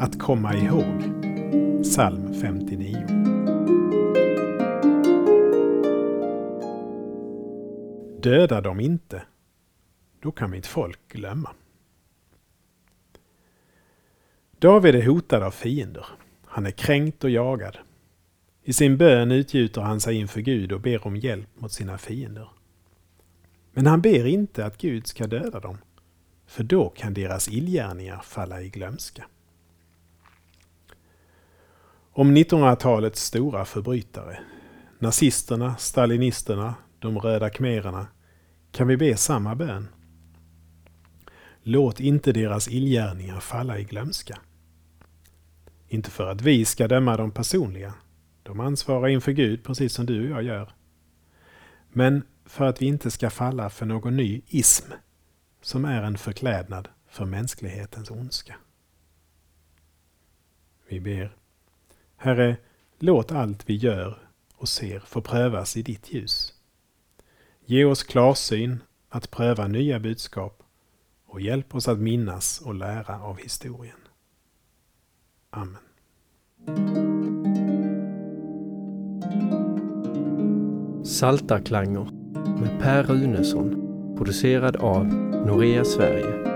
Att komma ihåg. Psalm 59. Döda dem inte, då kan mitt folk glömma. David är hotad av fiender. Han är kränkt och jagad. I sin bön utgjuter han sig inför Gud och ber om hjälp mot sina fiender. Men han ber inte att Gud ska döda dem, för då kan deras illgärningar falla i glömska. Om 1900-talets stora förbrytare, nazisterna, stalinisterna, de röda khmererna, kan vi be samma bön. Låt inte deras illgärningar falla i glömska. Inte för att vi ska döma dem personliga, de ansvarar inför Gud precis som du och jag gör. Men för att vi inte ska falla för någon ny ism som är en förklädnad för mänsklighetens ondska. Vi ber. Herre, låt allt vi gör och ser få prövas i ditt ljus. Ge oss klarsyn att pröva nya budskap och hjälp oss att minnas och lära av historien. Amen. Saltarklanger med Per Runesson producerad av Norea Sverige